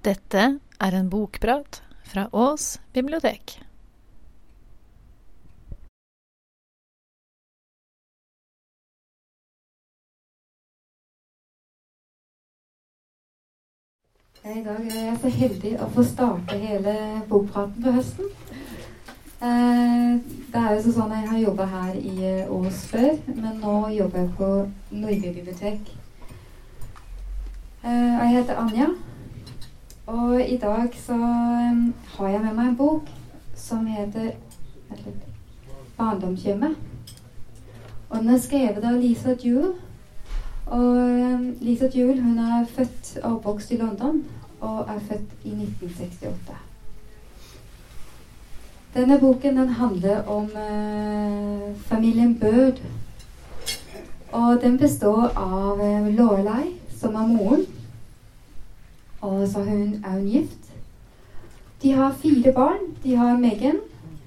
Dette er en bokprat fra Ås bibliotek. I dag er jeg så heldig å få starte hele bokpraten på høsten. Eh, det er jo sånn Jeg har jobba her i eh, Ås før, men nå jobber jeg på Nordby bibliotek. Eh, jeg heter Anja, og i dag så har jeg med meg en bok som heter 'Barndomshjemmet'. Og den er skrevet av Lisa Jewel. Og Lisa Jewel hun er født og oppvokst i London og er født i 1968. Denne boken den handler om eh, familien Bird. Og den består av uh, Lorelei, som er moren. Og så hun, er hun gift. De har fire barn. De har Megan,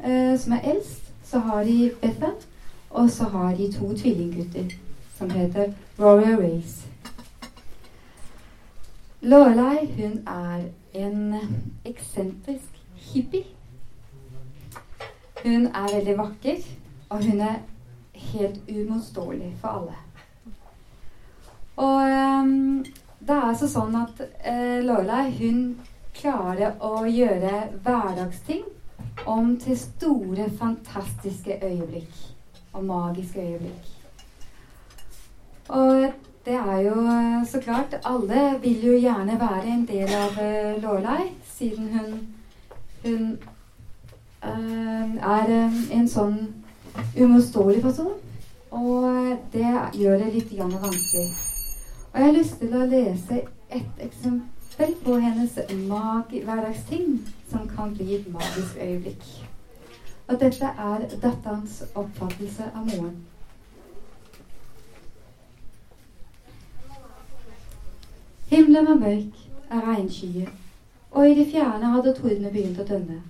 eh, som er eldst. Så har de Bethan. Og så har de to tvillinggutter som heter Rory Race. Lorelei hun er en eksentrisk hippie. Hun er veldig vakker, og hun er helt uimotståelig for alle. Og um, det er altså sånn at eh, Lorelei hun klarer å gjøre hverdagsting om til store, fantastiske øyeblikk. Og magiske øyeblikk. Og det er jo eh, så klart Alle vil jo gjerne være en del av uh, Lorelei, siden hun, hun uh, er en sånn umotståelig person. Og det gjør det litt vanskelig. Og jeg har lyst til å lese et eksempel på hennes hverdagsting som kan bli et magisk øyeblikk. Og dette er datterens oppfattelse av moren. Himmelen var mørk av regnskyer, og i det fjerne hadde tordene begynt å dønne.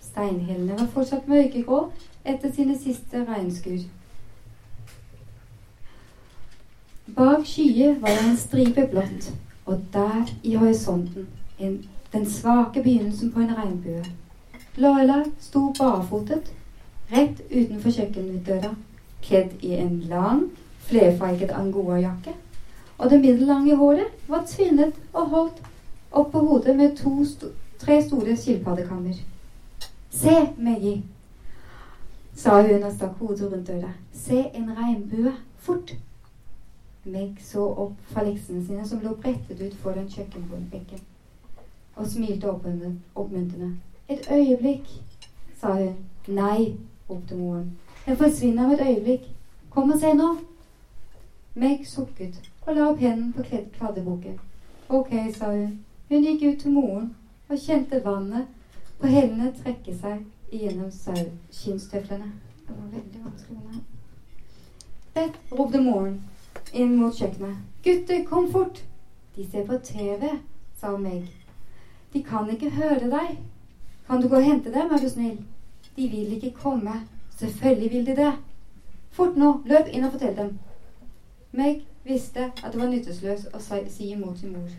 Steinhellene var fortsatt mørkegrå etter sine siste regnskur. Bak skyer var det en stripe blått, og der i horisonten en, den svake begynnelsen på en regnbue. Laila sto barfotet rett utenfor kjøkkenutdøra, kledd i en lang, flerfarget angoajakke. og det middellange håret var tvinnet og holdt opp på hodet med sto tre store skilpaddekammer. Se, Maggie, sa hun og stakk hodet rundt døra. Se en regnbue. Fort. Meg så opp fra leksene sine, som lå brettet ut foran kjøkkenbenken, og smilte oppmuntrende. Et øyeblikk, sa hun. Nei, ropte moren. Den forsvinner om et øyeblikk. Kom og se nå. Meg sukket og la opp hendene på kladdeboken. Ok, sa hun. Hun gikk ut til moren og kjente vannet på hendene trekke seg gjennom skinnstøvlene. Det var veldig vanskelig. Bett, ropte moren inn mot kjøkkenet. Gutter, kom fort! De ser på TV, sa Meg. De kan ikke høre deg. Kan du gå og hente dem, er du snill? De vil ikke komme. Selvfølgelig vil de det. Fort nå, løp inn og fortell dem. Meg visste at det var nytteløst å si imot sin mor.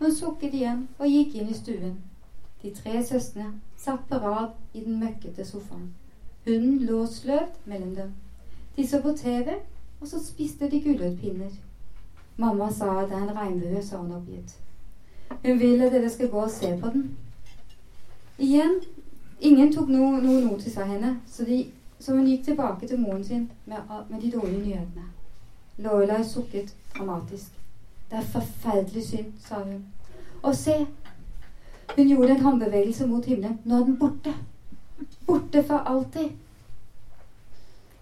Hun sukket igjen og gikk inn i stuen. De tre søstrene satt på rad i den møkkete sofaen. Hunden lå sløvt mellom dem. De så på TV, og så spiste de gulrotpinner. Mamma sa det er en regnbue, sa hun oppgitt. Hun vil at dere skal gå og se på den. Igjen, ingen tok noe, noe notis av henne, så, de, så, hun gikk tilbake til moren sin med, med de dårlige nyhetene. Lorelai sukket dramatisk. Det er forferdelig synd, sa hun. Og se! Hun gjorde en håndbevegelse mot himmelen. Nå er den borte. Borte for alltid.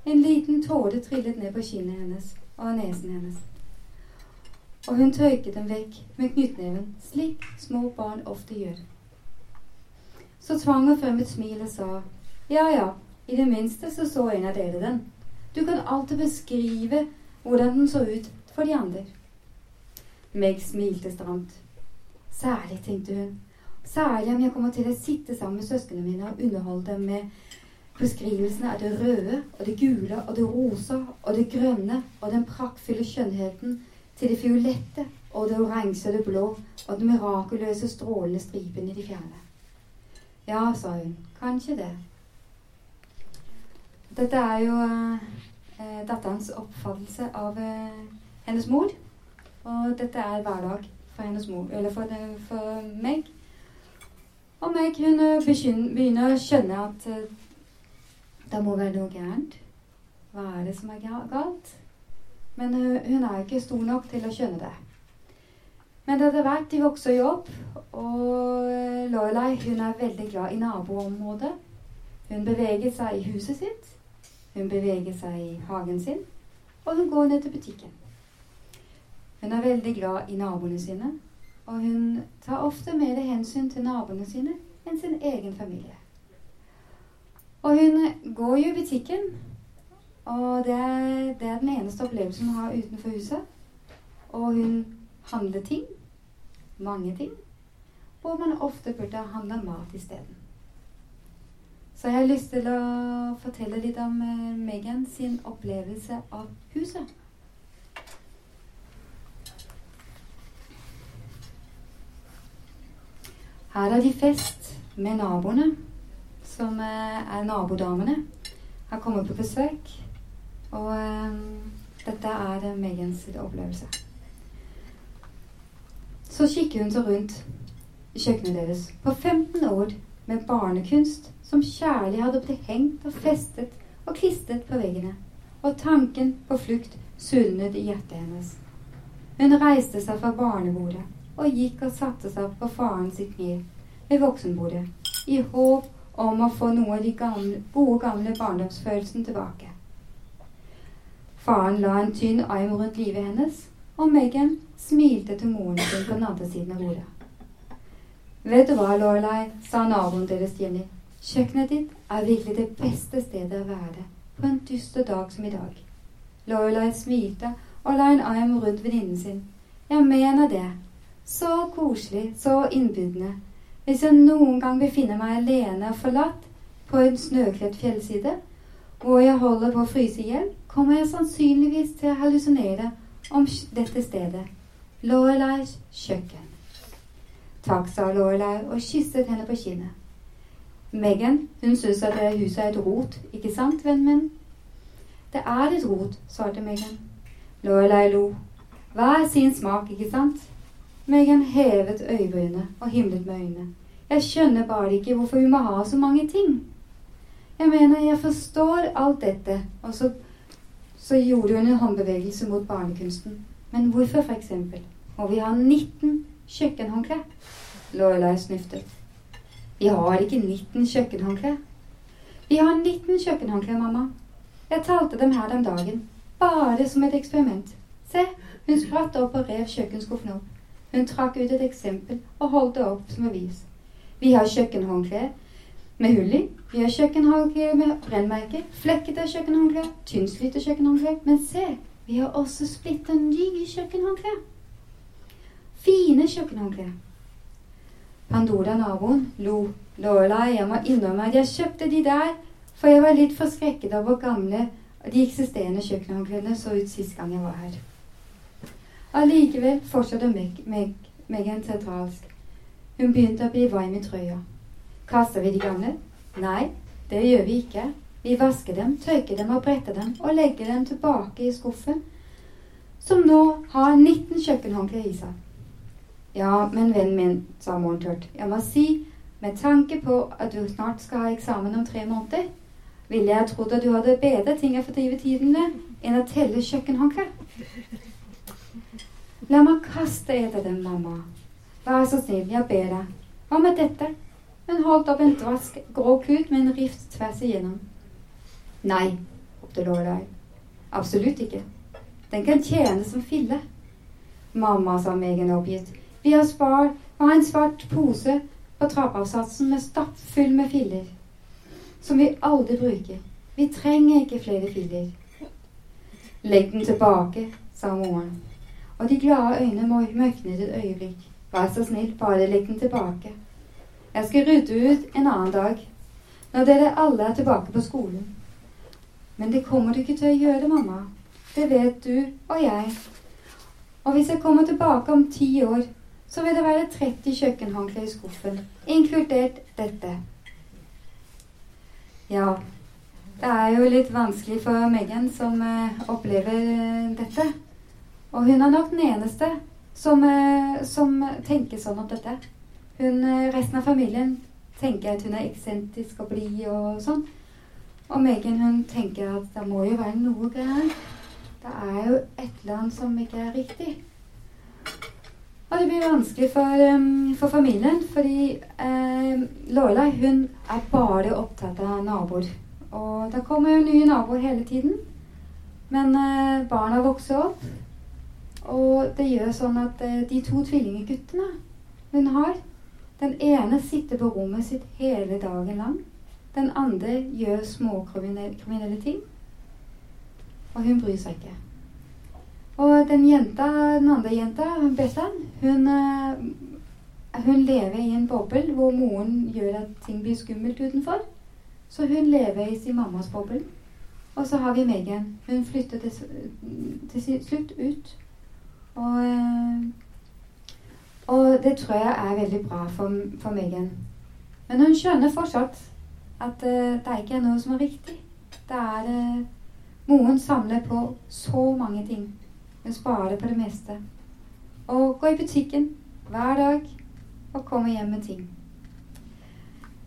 En liten tåre trillet ned på kinnet hennes og nesen hennes. Og hun tørket dem vekk med knyttneven, slik små barn ofte gjør. Så tvang hun frem et smil og sa, ja ja, i det minste så så en av dere den. Du kan alltid beskrive hvordan den så ut for de andre. Meg smilte stramt. Særlig, tenkte hun, særlig om jeg kommer til å sitte sammen med søsknene mine og underholde dem med beskrivelsene av det røde og det gule og det rosa og det grønne og den praktfulle skjønnheten til det fiolette og det oransje og det blå og den mirakuløse strålende stripen i de fjerne. Ja, sa hun, kanskje det. Dette er jo eh, datterens oppfattelse av eh, hennes mor. Og dette er hverdag for hennes mor, eller for, for meg. Og meg hun begynner å skjønne at eh, det må være noe gærent. Hva er det som er galt? Men uh, hun er ikke stor nok til å skjønne det. Men etter hvert de vokser jo opp, og uh, Lorelei hun er veldig glad i naboområdet. Hun beveger seg i huset sitt. Hun beveger seg i hagen sin, og hun går ned til butikken. Hun er veldig glad i naboene sine, og hun tar ofte mer hensyn til naboene sine enn sin egen familie. Og hun går jo i butikken, og det er, det er den eneste opplevelsen hun har utenfor huset. Og hun handler ting, mange ting, hvor man ofte burde handle mat isteden. Så jeg har lyst til å fortelle litt om eh, Megan sin opplevelse av huset. Her er de fest med naboene, som eh, er nabodamene. Har kommet på besøk. Og um, dette er Megans opplevelse. Så kikker hun så rundt i kjøkkenet deres på 15 år med barnekunst som kjærlig hadde blitt hengt og festet og klistret på veggene, og tanken på flukt sulnet i hjertet hennes. Hun reiste seg fra barnebordet og gikk og satte seg på faren sitt kne ved voksenbordet, i håp om å få noe av de gamle, gode, gamle barndomsfølelsene tilbake. Faren la en tynn arm rundt livet hennes, og Megan smilte til moren sin på den andre siden av bordet. Vet du hva, Lorelei, sa naboen deres Jenny. Kjøkkenet ditt er virkelig det beste stedet å være på en dyster dag som i dag. Lorelei smilte og la en arm rundt venninnen sin. Jeg mener det. Så koselig, så innbydende. Hvis jeg noen gang befinner meg alene og forlatt på en snøkledt fjellside, hvor jeg holder på å fryse i hjel, kommer jeg sannsynligvis til å hallusinere om dette stedet. Loreleirs kjøkken. Takk, sa Lorelei og kysset henne på kinnet. Megan, hun syns at det huset er et rot, ikke sant, vennen min? Det er et rot, svarte Megan. Lorelei lo. Hver sin smak, ikke sant? Megan hevet øyebrynene og himlet med øynene. Jeg skjønner bare ikke hvorfor vi må ha så mange ting. Jeg mener, jeg forstår alt dette. Og så, så gjorde hun en håndbevegelse mot barnekunsten. Men hvorfor, for eksempel, må vi ha 19 kjøkkenhåndklær? Lorelei snuftet. Vi har ikke 19 kjøkkenhåndklær. Vi har 19 kjøkkenhåndklær, mamma. Jeg talte dem her den dagen. Bare som et eksperiment. Se, hun spratt opp og rev kjøkkenskuffen opp. Hun trakk ut et eksempel og holdt det opp som bevis. Vi har kjøkkenhåndkle med hull i. Vi har kjøkkenhåndkle med brennmerker. Flekkete kjøkkenhåndkle. Tynnslitte kjøkkenhåndkle. Men se, vi har også splitter nye kjøkkenhåndkle. Fine kjøkkenhåndkle. Pandora, naboen, lo. Lorelei, jeg må innrømme at jeg kjøpte de der, for jeg var litt forskrekket av hvor gamle de eksisterende kjøkkenhåndklærne så ut sist gang jeg var her. Allikevel fortsatte Meg, Meg, Megan teatralsk. Hun begynte å bli varm i trøya. Kaster vi de gamle? Nei, det gjør vi ikke. Vi vasker dem, tørker dem og bretter dem og legger dem tilbake i skuffen, som nå har 19 kjøkkenhåndklær i seg. Ja, men vennen min, sa moren tørt, jeg må si, med tanke på at du snart skal ha eksamen om tre måneder, ville jeg trodd at du hadde bedre ting å fordrive tiden med enn å telle kjøkkenhåndklær. La meg kaste etter dem, mamma. Vær så snill, jeg ber deg. Hva med dette? Hun holdt opp en dvask grå kut med en rift tvers igjennom. Nei, ropte Lorelei. Absolutt ikke. Den kan tjene som fille. Mamma, sa Megan oppgitt. Vi har, spart, har en svart pose på trappavsatsen med stappfull med filler. Som vi aldri bruker. Vi trenger ikke flere filler. Legg den tilbake, sa moren. Og de glade øynene mørknet et øyeblikk. Vær så snill, bare legg den tilbake. Jeg skal rydde ut en annen dag, når dere alle er tilbake på skolen. Men det kommer du ikke til å gjøre, mamma. Det vet du og jeg Og hvis jeg kommer tilbake om ti år, så vil det være 30 kjøkkenhåndklær i skuffen, inkludert dette. Ja, det er jo litt vanskelig for Megan som uh, opplever uh, dette. Og hun er nok den eneste som, uh, som tenker sånn om dette. Hun, resten av familien tenker at hun er eksentrisk og blid og sånn. Og Megan hun tenker at det må jo være noe gærent. Det er jo et eller annet som ikke er riktig. Og det blir vanskelig for, um, for familien, fordi um, Laila hun er bare opptatt av naboer. Og det kommer jo nye naboer hele tiden. Men uh, barna vokser opp, og det gjør sånn at uh, de to tvillingguttene hun har Den ene sitter på rommet sitt hele dagen lang. Den andre gjør småkriminelle ting. Og hun bryr seg ikke. Og den jenta, den andre jenta, Bethan, hun, eh, hun lever i en boble hvor moren gjør at ting blir skummelt utenfor. Så hun lever i sin mammas boble. Og så har vi Megan. Hun flytter til, til slutt ut. Og, eh, og, det tror jeg er veldig bra for, for Megan. Men hun skjønner fortsatt at uh, det ikke er noe som er riktig. Det er uh, Moren samler på så mange ting. Hun sparer på det meste. Og går i butikken hver dag og kommer hjem med ting.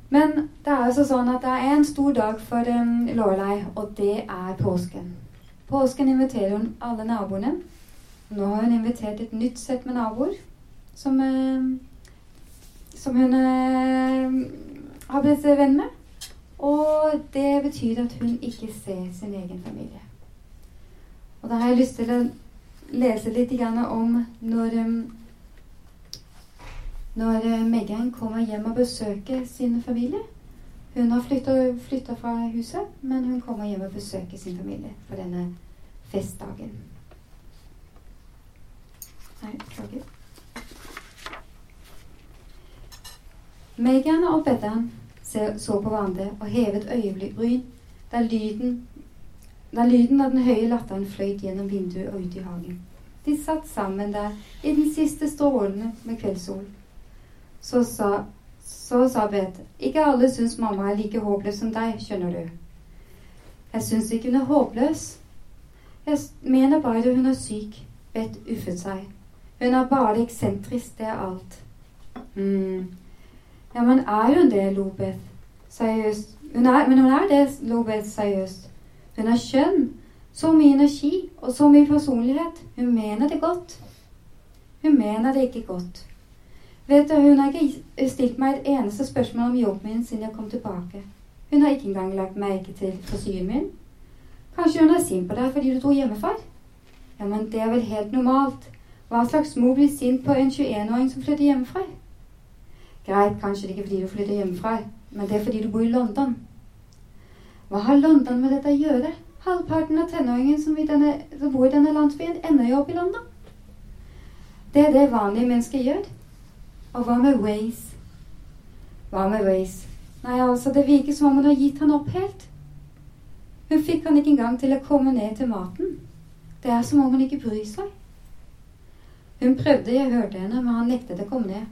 Men det er altså sånn at det er en stor dag for um, Lorelei, og det er påsken. Påsken inviterer hun alle naboene. Nå har hun invitert et nytt sett med naboer som, uh, som hun uh, har blitt venn med. Og det betyr at hun ikke ser sin egen familie. Og da har jeg lyst til å lese litt om når, når eh, Megan kommer hjem og besøker sin familie. Hun har flytta fra huset, men hun kommer hjem og besøker sin familie på denne festdagen. Nei, beklager. Megane og Beddan så på hverandre og hevet øyebryn da lyden da lyden av den høye latteren fløyt gjennom vinduet og ut i hagen. De satt sammen der i den siste strålene med kveldssol. Så sa, så sa Beth, ikke alle syns mamma er like håpløs som deg, skjønner du. Jeg syns ikke hun er håpløs. Jeg mener bare hun er syk. Beth uffet seg. Hun er bare eksentrisk, det er alt. mm. Ja, men er hun det, Lobeth? Seriøst. Hun er, men hun er det, Lobeth, seriøst. Hun er skjønn. Så mye energi og så mye personlighet. Hun mener det godt. Hun mener det ikke godt. Vet du, Hun har ikke stilt meg et eneste spørsmål om jobben min siden jeg kom tilbake. Hun har ikke engang lagt merke til frisyren min. Kanskje hun er sint på deg fordi du dro hjemmefra? Ja, men det er vel helt normalt. Hva slags mor blir sint på en 21-åring som flytter hjemmefra? Greit, kanskje det ikke fordi du flytter hjemmefra, men det er fordi du bor i London. Hva har London med dette å gjøre? Halvparten av tenåringene som, som, bor i denne landsbyen, ender jo opp i London. Det er det vanlige mennesker gjør. Og hva med Waze? Hva med Waze? Nei, altså, det virker som om hun har gitt han opp helt. Hun fikk han ikke engang til å komme ned til maten. Det er som om hun ikke bryr seg. Hun prøvde, jeg hørte henne, men han nektet å komme ned.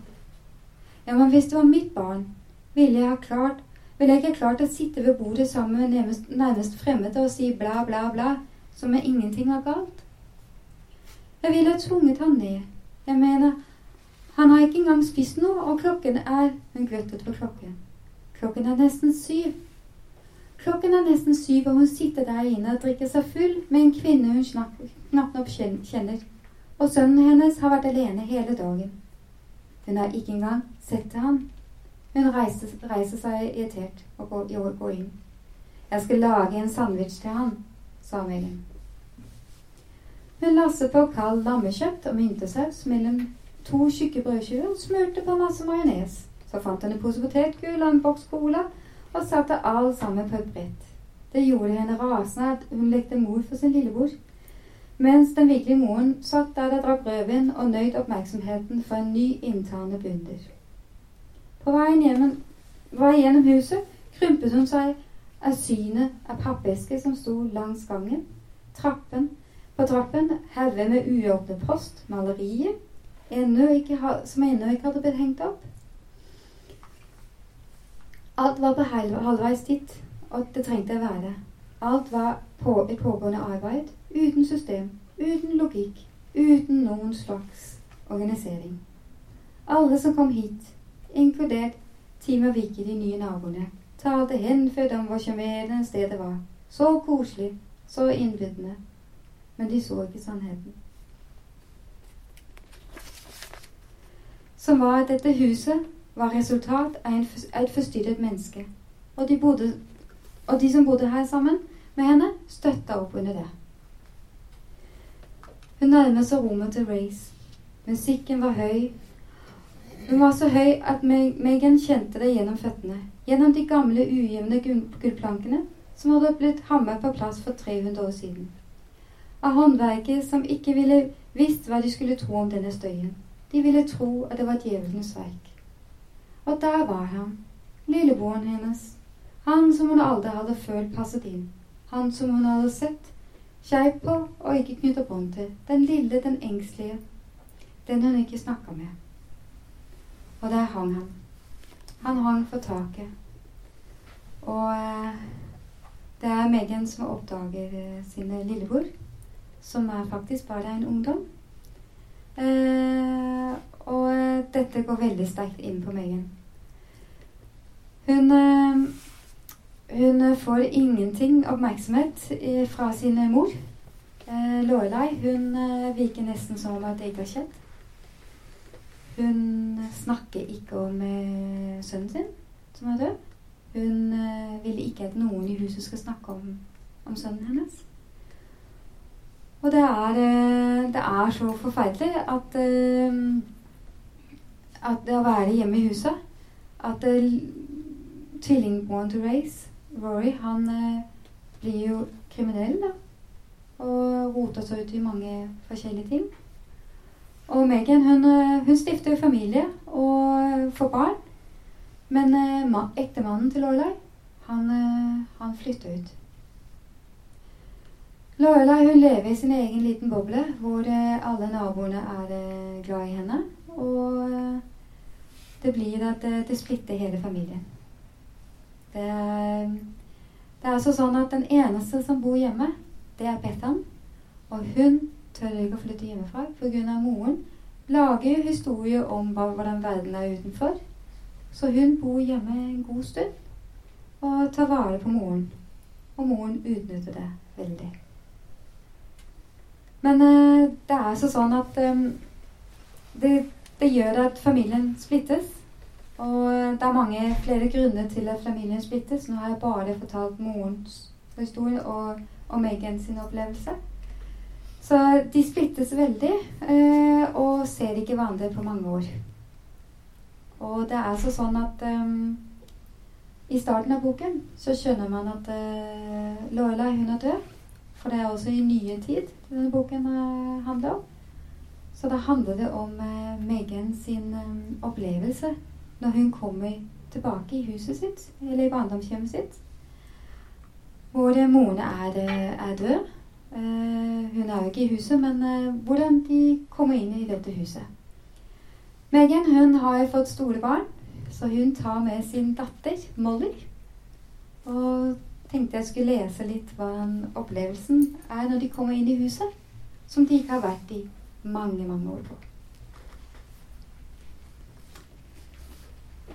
Ja, men hvis det var mitt barn, ville jeg klart ville jeg ikke klart å sitte ved bordet sammen med nærmest, nærmest fremmede og si bla, bla, bla, som om ingenting var galt. Jeg ville ha tvunget han ned. Jeg mener, han har ikke engang spist noe, og klokken er Hun gløttet på klokken. Klokken er nesten syv. Klokken er nesten syv, og hun sitter der inne og drikker seg full med en kvinne hun knapt nok kjenner. Og sønnen hennes har vært alene hele dagen. Hun har ikke engang sett til ham. Hun reiser, reiser seg irritert og går, går, inn. Jeg skal lage en sandwich til han, sa Megan. Hun lasset på kald lammekjøtt og myntesaus mellom to tjukke brødskiver og smurte på masse majones. Så fant hun en pose potetgull og en boks cola og satte alt sammen på et brett. Det gjorde henne rasende at hun lekte mor for sin lillebror, mens den virkelige moren satt der og drakk rødvin og nøyd oppmerksomheten for en ny interne bunder. På veien gjennom, vei gjennom huset krympet hun seg av synet av pappesker som sto langs gangen, trappen, På trappen hevet med uåpnet post, malerier som ennå ikke hadde blitt hengt opp. Alt var på halvveis dit, og det trengte å være. Alt var på et pågående arbeid, uten system, uten logikk, uten noen slags organisering. Alle som kom hit, inkludert Team og Vicky, de nye naboene, talte henfødt om hvor sjarmerende stedet var. Så koselig, så innbydende. Men de så ikke sannheten. Som var at dette huset var resultat av et forstyrret menneske. Og de, bodde, og de som bodde her sammen med henne, støtta opp under det. Hun nærmet seg rommet til Race. Musikken var høy. Hun var så høy at Megan kjente det gjennom føttene. Gjennom de gamle, ujevne gullplankene som hadde blitt hamret på plass for 300 år siden av håndverket som ikke ville visst hva de skulle tro om denne støyen. De ville tro at det var djevelens verk. Og der var han, lillebroren hennes, han som hun aldri hadde følt passet inn, han som hun hadde sett, skeiv på og ikke knytta bånd til, den lille, den engstelige, den hun ikke snakka med. Og der hang han. Han hang for taket. Og eh, det er Megan som oppdager eh, sin lillebror som er faktisk bare en ungdom. Eh, og dette går veldig sterkt inn på Megan. Hun, hun får ingenting oppmerksomhet fra sin mor. Eh, Lorelei hun eh, virker nesten som om at det ikke har skjedd. Hun snakker ikke om eh, sønnen sin, som er død. Hun eh, vil ikke at noen i huset skal snakke om, om sønnen hennes. Og det er, eh, det er så forferdelig at, eh, at det å være hjemme i huset At eh, tvillingbroren til Race, Rory, han blir jo kriminell, da. Og roter seg ut i mange forskjellige ting. Og Megan hun, hun stifter familie og får barn. Men ektemannen til Lorelei, han, han flytter ut. Lorelei hun lever i sin egen liten boble, hvor eh, alle naboene er eh, glad i henne. Og eh, det blir at det splitter hele familien. Det det er altså sånn at den eneste som bor hjemme, det er Bethan. Og hun tør ikke å flytte hjemmefra pga. moren. Lager historier om hvordan verden er utenfor. Så hun bor hjemme en god stund og tar vare på moren. Og moren utnytter det veldig. Men uh, det er altså sånn at um, det, det, gjør at familien splittes. Og det er mange flere grunner til at familien splittes. Nå har jeg bare fortalt morens historie og, og Megan sin opplevelse. Så de splittes veldig eh, og ser ikke hverandre på mange år. Og det er så sånn at um, i starten av boken så skjønner man at uh, Lorelai hun er død. For det er også i nye tid denne boken handler om. Så da handler det om uh, Megan sin um, opplevelse når hun kommer tilbake i huset sitt, eller i barndomshjemmet sitt. Hvor Mone er, er død. hun er jo ikke i huset, men hvordan de kommer inn i dette huset. Megan hun har fått store barn, så hun tar med sin datter Molly. Og tenkte jeg skulle lese litt hva opplevelsen er når de kommer inn i huset, som de ikke har vært i mange, mange år på.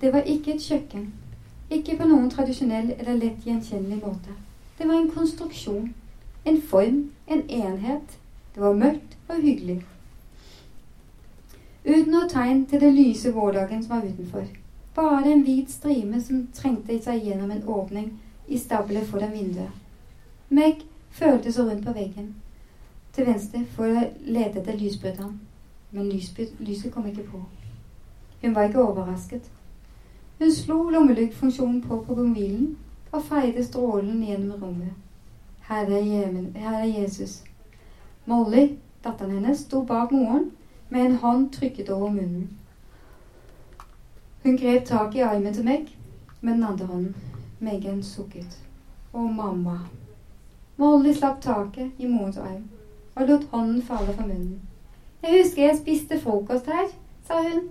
Det var ikke et kjøkken. Ikke på noen tradisjonell eller lett gjenkjennelig måte. Det var en konstruksjon, en form, en enhet. Det var mørkt og hyggelig. Uten noe tegn til den lyse vårdagen som var utenfor. Bare en hvit strime som trengte seg gjennom en åpning i stablet foran vinduet. Meg følte så rundt på veggen til venstre for å lete etter lysbryteren, men lyset kom ikke på. Hun var ikke overrasket. Hun slo lommelyktfunksjonen på på mobilen og feide strålen gjennom rommet. Her er Jesus. Molly, datteren hennes, sto bak moren med en hånd trykket over munnen. Hun grep tak i armen til meg med den andre hånden. Megan sukket. Å, mamma. Molly slapp taket i morens arm. og lot hånden falle fra munnen. Jeg husker jeg spiste frokost her, sa hun.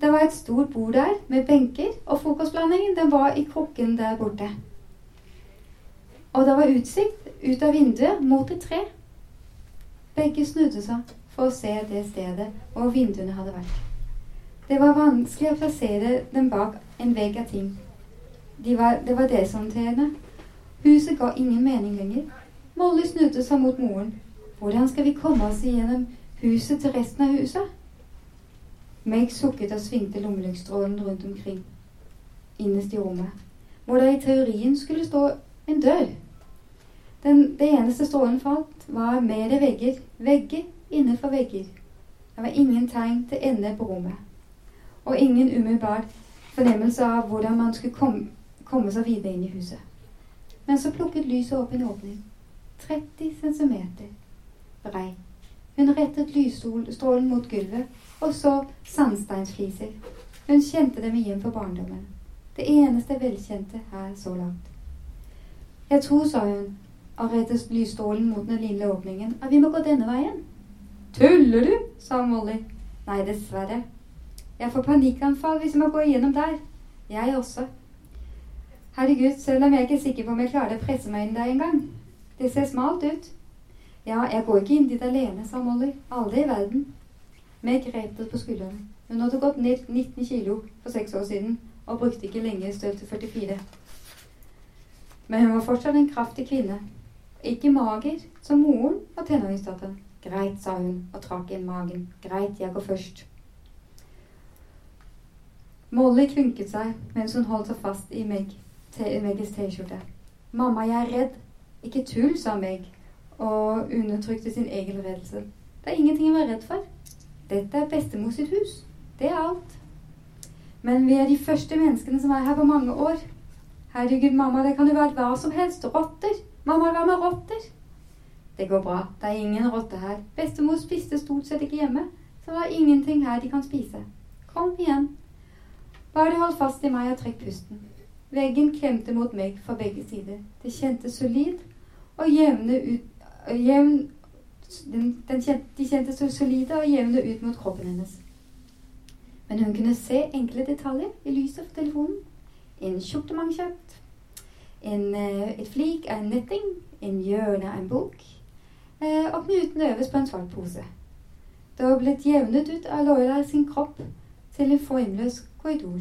Det var et stort bord der med benker, og frokostblandingen den var i krukken der borte. Og det var utsikt ut av vinduet mot et tre. Begge snudde seg for å se det stedet hvor vinduene hadde vært. Det var vanskelig å plassere dem bak en vegg av ting. De var, det var desorienterende. Huset ga ingen mening lenger. Molly snudde seg mot moren. Hvordan skal vi komme oss igjennom huset til resten av huset? Meg sukket og svingte lommelyktstrålen rundt omkring innerst i rommet, hvor det i teorien skulle stå en dør. Den, det eneste strålen falt, var mere vegger, vegger innenfor vegger. Det var ingen tegn til ende på rommet, og ingen umiddelbar fornemmelse av hvordan man skulle komme, komme seg videre inn i huset. Men så plukket lyset opp en åpning, 30 cm brei. Hun rettet lysstrålen mot gulvet og så sandsteinsfliser. Hun kjente dem igjen på barndommen. Det eneste velkjente her så langt. Jeg tror, sa hun, og rettet lysstrålen mot den lille åpningen, at vi må gå denne veien. Tuller du? sa Molly. Nei, dessverre. Jeg får panikkanfall hvis jeg må gå igjennom der. Jeg også. Herregud, selv om jeg ikke er sikker på om jeg klarer å presse meg inn der engang. Det ser smalt ut. Ja, jeg går ikke inn dit alene, sa Molly. Aldri i verden. Meg grep det på skuldrene. Hun hadde gått ned 19 kilo for seks år siden og brukte ikke lenge støv til 44. Men hun var fortsatt en kraftig kvinne. Ikke mager som moren og tenåringsdatteren. Greit, sa hun og trakk inn magen. Greit, jeg går først. Molly klynket seg mens hun holdt seg fast i Meg, Megges T-skjorte. Mamma, jeg er redd. Ikke tull, sa Meg og undertrykte sin egen redelse Det er ingenting å være redd for. Dette er bestemor sitt hus. Det er alt. Men vi er de første menneskene som er her på mange år. Herregud, mamma, det kan jo være hva som helst. Rotter. Mamma, hva med rotter? Det går bra. Det er ingen rotter her. Bestemor spiste stort sett ikke hjemme, så det er ingenting her de kan spise. Kom igjen. Bare hold fast i meg og trekk pusten. Veggen klemte mot meg fra begge sider. Det kjentes solid og jevne ut jevn, den, den kjente, De kjente så solide og jevne ut mot kroppen hennes. Men hun kunne se enkle detaljer i lyset fra telefonen. En skjortemansjett, eh, et flik av en netting, en hjørne av en bok, eh, og knuten øverst på en svart pose. Det var blitt jevnet ut av Laura sin kropp til en formløs korridor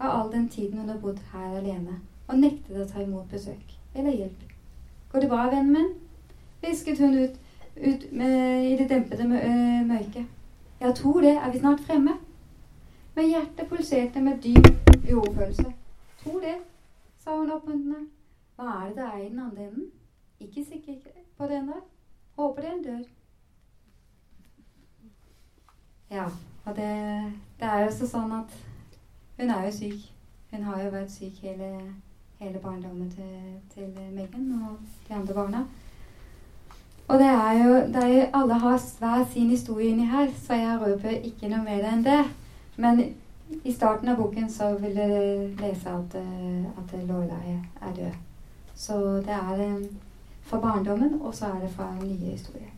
av all den tiden hun har bodd her alene og nektet å ta imot besøk eller hjelp. Går det bra, vennen min? hvisket hun ut, ut med, i det dempede eh, mørket. Jeg tror det. Er vi snart fremme? Men hjertet pulserte med dyp jordfølelse. Tror det, sa hun oppmuntrende. Hva er det det er i den andre enden? Ikke sikker på det ennå. Håper det er en dør. Ja, og det, det er jo så sånn at hun er jo syk. Hun har jo vært syk hele, hele barndommen til, til Megan og de andre barna. Og det er jo, det er jo Alle har hver sin historie inni her, så jeg røper ikke noe mer enn det. Men i starten av boken så vil dere lese at, eh, at Lorelei er død. Så det er eh, fra barndommen, og så er det fra nye historier.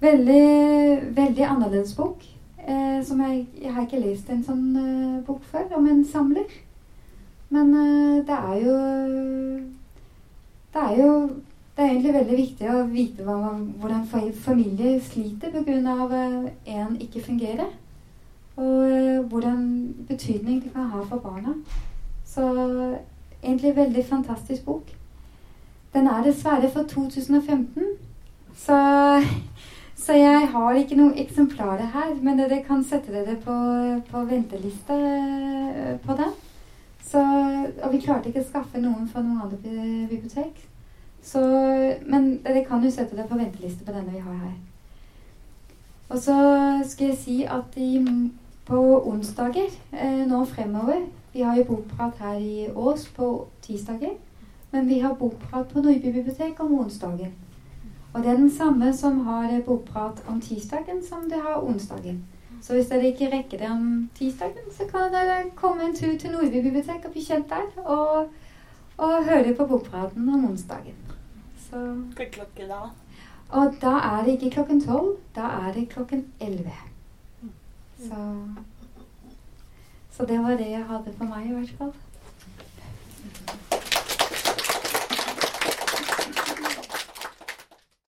Veldig, veldig annerledes bok. Eh, som jeg, jeg har ikke lest en sånn eh, bok før, om en samler. Men eh, det er jo Det er jo det er egentlig veldig viktig å vite man, hvordan familier sliter pga. Uh, en ikke fungerer. Og uh, hvordan betydning det kan ha for barna. Så egentlig en veldig fantastisk bok. Den er dessverre for 2015, så, så jeg har ikke noen eksemplarer her. Men dere kan sette dere på, på venteliste uh, på den. Så, og vi klarte ikke å skaffe noen fra noen andre bibliotek. Så, men dere kan jo sette dere på venteliste på denne vi har her. Og så skal jeg si at i, på onsdager eh, nå fremover Vi har jo bokprat her i Ås på tirsdager. Men vi har bokprat på Nordby bibliotek om onsdagen. Og det er den samme som har bokprat om tirsdagen som det har onsdagen. Så hvis dere ikke rekker det om tirsdagen, så kan dere komme en tur til Nordby bibliotek og bli kjent der. Og, og høre på bokpraten om onsdagen. Så Hvilken klokke da? Og da er det ikke klokken tolv, da er det klokken elleve. Så, så det var det jeg hadde for meg, i hvert fall.